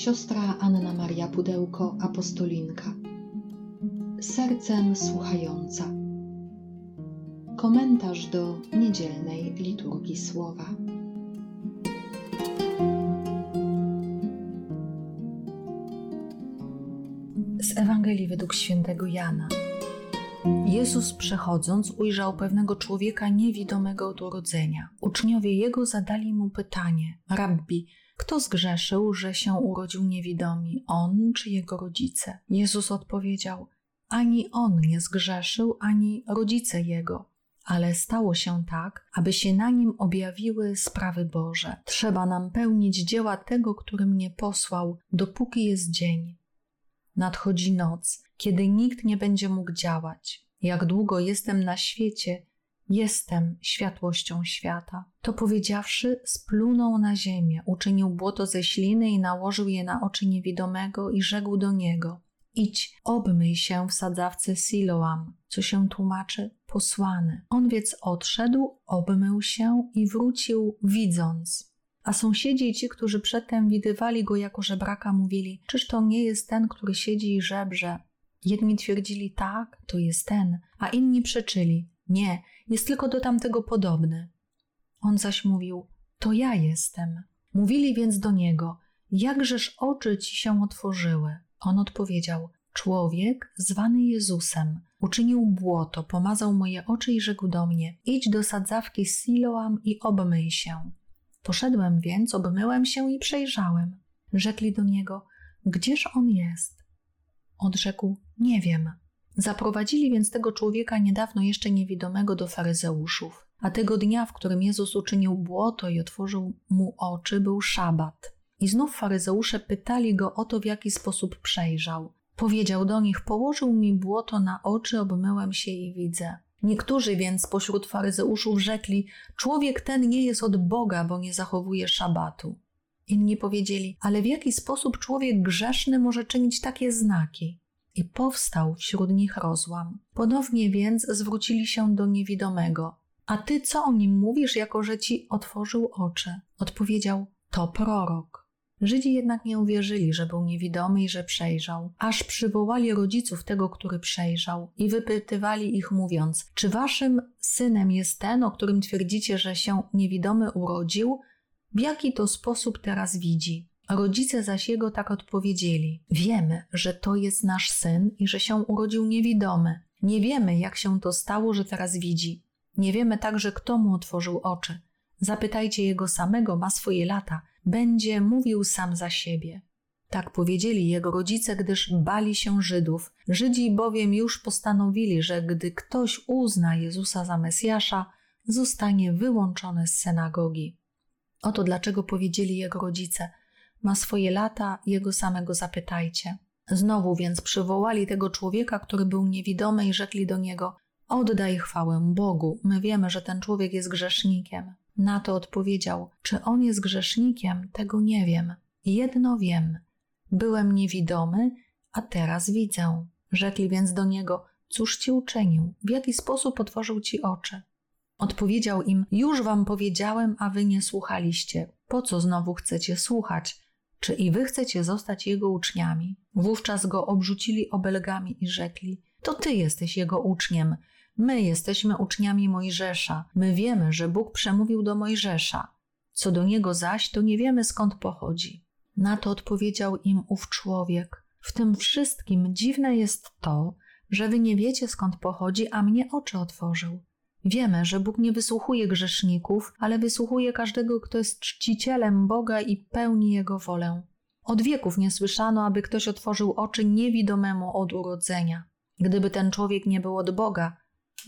siostra Anna Maria Pudełko, apostolinka. Sercem słuchająca. Komentarz do niedzielnej liturgii słowa. Z Ewangelii według świętego Jana. Jezus przechodząc ujrzał pewnego człowieka niewidomego od urodzenia. Uczniowie jego zadali mu pytanie: Rabbi, kto zgrzeszył, że się urodził niewidomi, on czy jego rodzice? Jezus odpowiedział: Ani on nie zgrzeszył, ani rodzice jego, ale stało się tak, aby się na nim objawiły sprawy Boże. Trzeba nam pełnić dzieła tego, który mnie posłał, dopóki jest dzień. Nadchodzi noc, kiedy nikt nie będzie mógł działać. Jak długo jestem na świecie, Jestem światłością świata. To powiedziawszy, splunął na ziemię, uczynił błoto ze śliny i nałożył je na oczy niewidomego i rzekł do niego: Idź, obmyj się w sadzawce Siloam, co się tłumaczy posłany. On więc odszedł, obmył się i wrócił, widząc. A sąsiedzi ci, którzy przedtem widywali go jako żebraka, mówili: Czyż to nie jest ten, który siedzi i żebrze? Jedni twierdzili tak, to jest ten, a inni przeczyli: Nie, jest tylko do tamtego podobny. On zaś mówił: To ja jestem. Mówili więc do niego: Jakżeż oczy ci się otworzyły? On odpowiedział: Człowiek zwany Jezusem uczynił błoto, pomazał moje oczy i rzekł do mnie: Idź do sadzawki Siloam i obmyj się. Poszedłem więc, obmyłem się i przejrzałem. Rzekli do niego: Gdzież on jest? Odrzekł: Nie wiem. Zaprowadzili więc tego człowieka niedawno jeszcze niewidomego do faryzeuszów, a tego dnia, w którym Jezus uczynił błoto i otworzył mu oczy, był szabat. I znów faryzeusze pytali go o to, w jaki sposób przejrzał. Powiedział do nich: Położył mi błoto na oczy, obmyłem się i widzę. Niektórzy więc pośród faryzeuszów rzekli: Człowiek ten nie jest od Boga, bo nie zachowuje szabatu. Inni powiedzieli: Ale w jaki sposób człowiek grzeszny może czynić takie znaki? I powstał wśród nich rozłam. Ponownie więc zwrócili się do niewidomego. A ty co o nim mówisz, jako że ci otworzył oczy? Odpowiedział: To prorok. Żydzi jednak nie uwierzyli, że był niewidomy i że przejrzał, aż przywołali rodziców tego, który przejrzał i wypytywali ich, mówiąc: Czy waszym synem jest ten, o którym twierdzicie, że się niewidomy urodził? W jaki to sposób teraz widzi? Rodzice zaś jego tak odpowiedzieli: Wiemy, że to jest nasz syn i że się urodził niewidomy. Nie wiemy, jak się to stało, że teraz widzi. Nie wiemy także, kto mu otworzył oczy. Zapytajcie jego samego, ma swoje lata. Będzie mówił sam za siebie. Tak powiedzieli jego rodzice, gdyż bali się Żydów. Żydzi bowiem już postanowili, że gdy ktoś uzna Jezusa za Mesjasza, zostanie wyłączony z synagogi. Oto dlaczego powiedzieli jego rodzice – ma swoje lata, jego samego zapytajcie. Znowu więc przywołali tego człowieka, który był niewidomy i rzekli do niego: Oddaj chwałę Bogu, my wiemy, że ten człowiek jest grzesznikiem. Na to odpowiedział: Czy on jest grzesznikiem, tego nie wiem. Jedno wiem: byłem niewidomy, a teraz widzę. Rzekli więc do niego: Cóż ci uczynił? W jaki sposób otworzył ci oczy? Odpowiedział im: Już wam powiedziałem, a wy nie słuchaliście. Po co znowu chcecie słuchać? Czy i wy chcecie zostać jego uczniami? Wówczas go obrzucili obelgami i rzekli: To ty jesteś jego uczniem. My jesteśmy uczniami Mojżesza. My wiemy, że Bóg przemówił do Mojżesza. Co do niego zaś, to nie wiemy skąd pochodzi. Na to odpowiedział im ów człowiek: W tym wszystkim dziwne jest to, że wy nie wiecie skąd pochodzi, a mnie oczy otworzył. Wiemy, że Bóg nie wysłuchuje grzeszników, ale wysłuchuje każdego, kto jest czcicielem Boga i pełni Jego wolę. Od wieków nie słyszano, aby ktoś otworzył oczy niewidomemu od urodzenia. Gdyby ten człowiek nie był od Boga,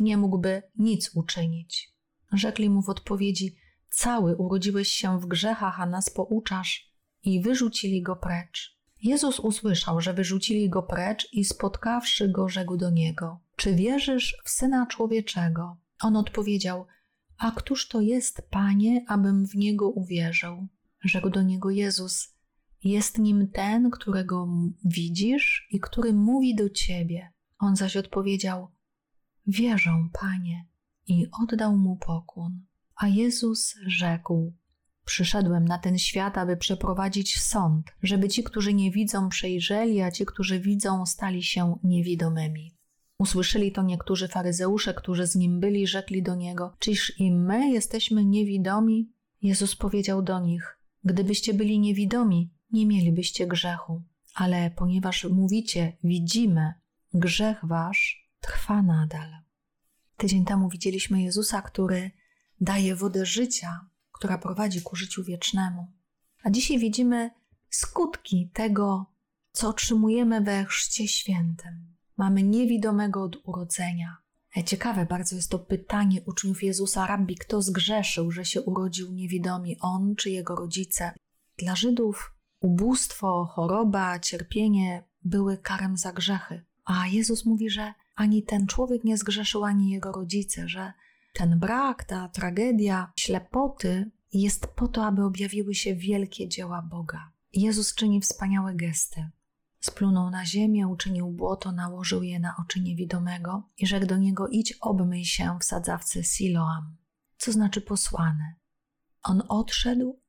nie mógłby nic uczynić. Rzekli mu w odpowiedzi: Cały urodziłeś się w grzechach, a nas pouczasz, i wyrzucili go precz. Jezus usłyszał, że wyrzucili go precz i spotkawszy go, rzekł do niego: Czy wierzysz w syna człowieczego? On odpowiedział: A któż to jest, panie, abym w niego uwierzył? Rzekł do niego Jezus: Jest nim ten, którego widzisz i który mówi do ciebie. On zaś odpowiedział: Wierzę, panie, i oddał mu pokłon. A Jezus rzekł: Przyszedłem na ten świat, aby przeprowadzić sąd, żeby ci, którzy nie widzą, przejrzeli, a ci, którzy widzą, stali się niewidomymi. Usłyszeli to niektórzy faryzeusze, którzy z nim byli, rzekli do niego: Czyż i my jesteśmy niewidomi? Jezus powiedział do nich: Gdybyście byli niewidomi, nie mielibyście grzechu. Ale ponieważ mówicie, widzimy, grzech wasz trwa nadal. Tydzień temu widzieliśmy Jezusa, który daje wodę życia, która prowadzi ku życiu wiecznemu. A dzisiaj widzimy skutki tego, co otrzymujemy we Chrzcie Świętym. Mamy niewidomego od urodzenia. E, ciekawe bardzo jest to pytanie uczniów Jezusa, rabbi, kto zgrzeszył, że się urodził niewidomi, on czy jego rodzice? Dla Żydów ubóstwo, choroba, cierpienie były karem za grzechy. A Jezus mówi, że ani ten człowiek nie zgrzeszył, ani jego rodzice, że ten brak, ta tragedia ślepoty jest po to, aby objawiły się wielkie dzieła Boga. Jezus czyni wspaniałe gesty. Splunął na ziemię, uczynił błoto, nałożył je na oczy niewidomego i rzekł do niego: Idź, obmyj się w sadzawce Siloam, co znaczy posłany. On odszedł,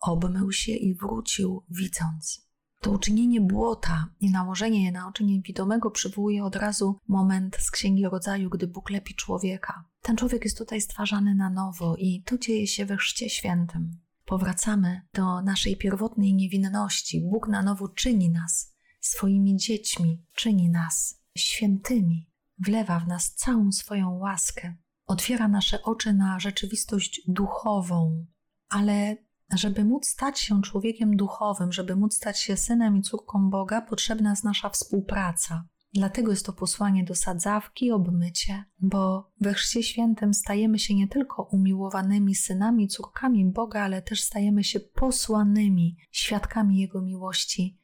obmył się i wrócił, widząc. To uczynienie błota i nałożenie je na oczy niewidomego przywołuje od razu moment z Księgi Rodzaju, gdy Bóg lepi człowieka. Ten człowiek jest tutaj stwarzany na nowo i to dzieje się we Chrzcie Świętym. Powracamy do naszej pierwotnej niewinności. Bóg na nowo czyni nas swoimi dziećmi, czyni nas świętymi, wlewa w nas całą swoją łaskę, otwiera nasze oczy na rzeczywistość duchową, ale żeby móc stać się człowiekiem duchowym, żeby móc stać się synem i córką Boga, potrzebna jest nasza współpraca. Dlatego jest to posłanie do sadzawki, obmycie, bo we Chrzcie Świętym stajemy się nie tylko umiłowanymi synami, córkami Boga, ale też stajemy się posłanymi świadkami Jego miłości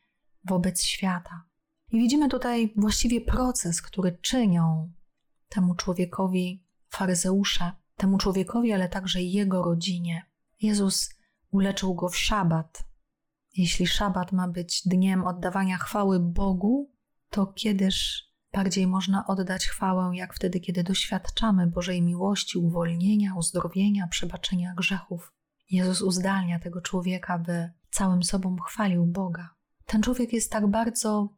wobec świata. I widzimy tutaj właściwie proces, który czynią temu człowiekowi faryzeusze, temu człowiekowi, ale także jego rodzinie. Jezus uleczył go w szabat. Jeśli szabat ma być dniem oddawania chwały Bogu, to kiedyż bardziej można oddać chwałę, jak wtedy, kiedy doświadczamy Bożej miłości, uwolnienia, uzdrowienia, przebaczenia grzechów. Jezus uzdalnia tego człowieka, by całym sobą chwalił Boga. Ten człowiek jest tak bardzo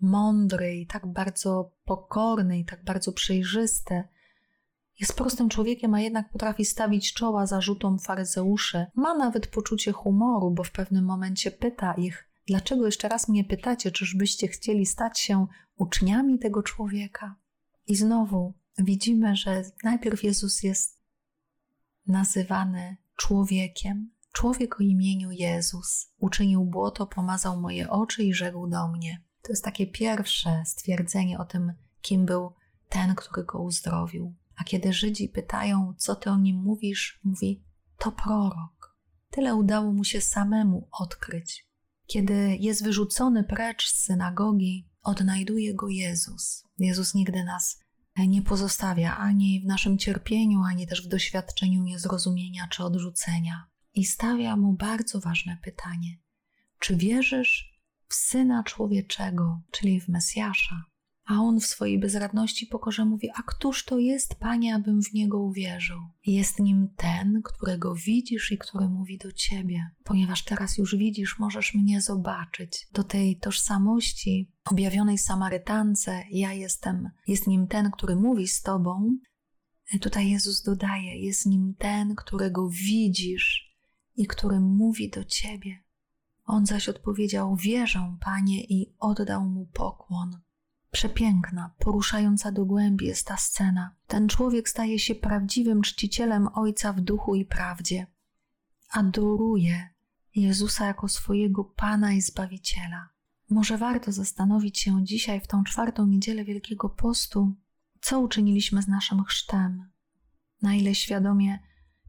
mądry i tak bardzo pokorny i tak bardzo przejrzysty, jest prostym człowiekiem, a jednak potrafi stawić czoła zarzutom faryzeuszy. Ma nawet poczucie humoru, bo w pewnym momencie pyta ich, dlaczego jeszcze raz mnie pytacie, czyżbyście chcieli stać się uczniami tego człowieka? I znowu widzimy, że najpierw Jezus jest nazywany człowiekiem, człowiek o imieniu Jezus. Uczynił błoto, pomazał moje oczy i rzekł do mnie. To jest takie pierwsze stwierdzenie o tym, kim był ten, który go uzdrowił. A kiedy Żydzi pytają, co ty o nim mówisz, mówi: To prorok. Tyle udało mu się samemu odkryć. Kiedy jest wyrzucony precz z synagogi, odnajduje go Jezus. Jezus nigdy nas nie pozostawia ani w naszym cierpieniu, ani też w doświadczeniu niezrozumienia czy odrzucenia. I stawia mu bardzo ważne pytanie: czy wierzysz w syna człowieczego, czyli w Mesjasza? A on w swojej bezradności pokorze mówi: A któż to jest, panie, abym w niego uwierzył? Jest nim ten, którego widzisz i który mówi do ciebie. Ponieważ teraz już widzisz, możesz mnie zobaczyć. Do tej tożsamości objawionej Samarytance, ja jestem, jest nim ten, który mówi z tobą. Tutaj Jezus dodaje: Jest nim ten, którego widzisz i który mówi do ciebie. On zaś odpowiedział: Wierzę, panie, i oddał mu pokłon. Przepiękna, poruszająca do głębi jest ta scena. Ten człowiek staje się prawdziwym czcicielem Ojca w duchu i prawdzie. Adoruje Jezusa jako swojego Pana i Zbawiciela. Może warto zastanowić się dzisiaj, w tą czwartą niedzielę Wielkiego Postu, co uczyniliśmy z naszym chrztem, na ile świadomie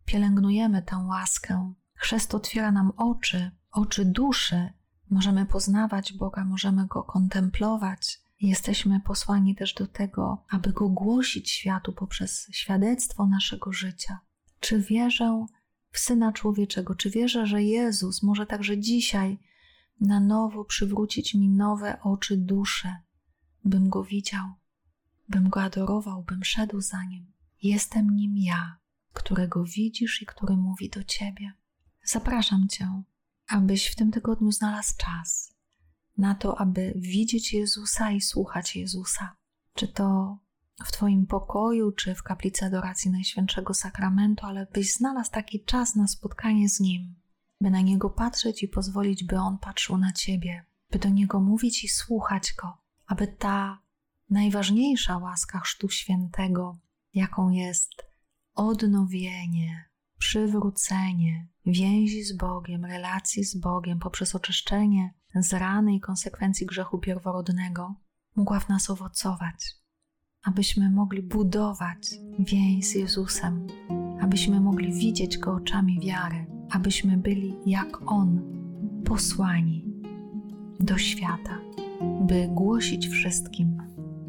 pielęgnujemy tę łaskę. Chrzest otwiera nam oczy, oczy duszy. Możemy poznawać Boga, możemy Go kontemplować, Jesteśmy posłani też do tego, aby go głosić światu poprzez świadectwo naszego życia. Czy wierzę w Syna Człowieczego? Czy wierzę, że Jezus może także dzisiaj na nowo przywrócić mi nowe oczy dusze, bym go widział, bym go adorował, bym szedł za nim? Jestem nim ja, którego widzisz i który mówi do ciebie. Zapraszam Cię, abyś w tym tygodniu znalazł czas na to, aby widzieć Jezusa i słuchać Jezusa. Czy to w Twoim pokoju, czy w kaplicy adoracji Najświętszego Sakramentu, ale byś znalazł taki czas na spotkanie z Nim, by na Niego patrzeć i pozwolić, by On patrzył na Ciebie, by do Niego mówić i słuchać Go, aby ta najważniejsza łaska Chrztu Świętego, jaką jest odnowienie, przywrócenie więzi z Bogiem, relacji z Bogiem poprzez oczyszczenie z rany i konsekwencji grzechu pierworodnego, mogła w nas owocować, abyśmy mogli budować więź z Jezusem, abyśmy mogli widzieć Go oczami wiary, abyśmy byli jak On, posłani do świata, by głosić wszystkim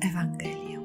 Ewangelię.